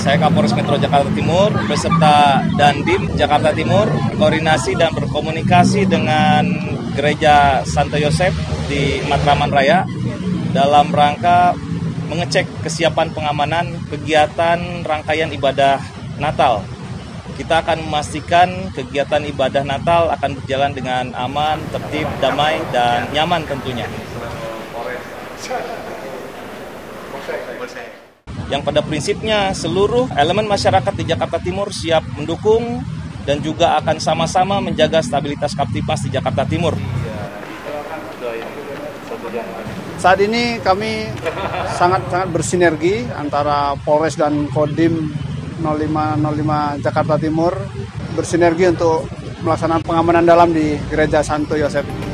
Saya Kapolres Metro Jakarta Timur beserta Dandim Jakarta Timur koordinasi dan berkomunikasi dengan Gereja Santo Yosef di Matraman Raya dalam rangka mengecek kesiapan pengamanan kegiatan rangkaian ibadah Natal. Kita akan memastikan kegiatan ibadah Natal akan berjalan dengan aman, tertib, damai, dan nyaman tentunya. Yang pada prinsipnya seluruh elemen masyarakat di Jakarta Timur siap mendukung dan juga akan sama-sama menjaga stabilitas Kaptipas di Jakarta Timur. Saat ini kami sangat-sangat bersinergi antara Polres dan Kodim 0505 Jakarta Timur bersinergi untuk melaksanakan pengamanan dalam di Gereja Santo Yosef.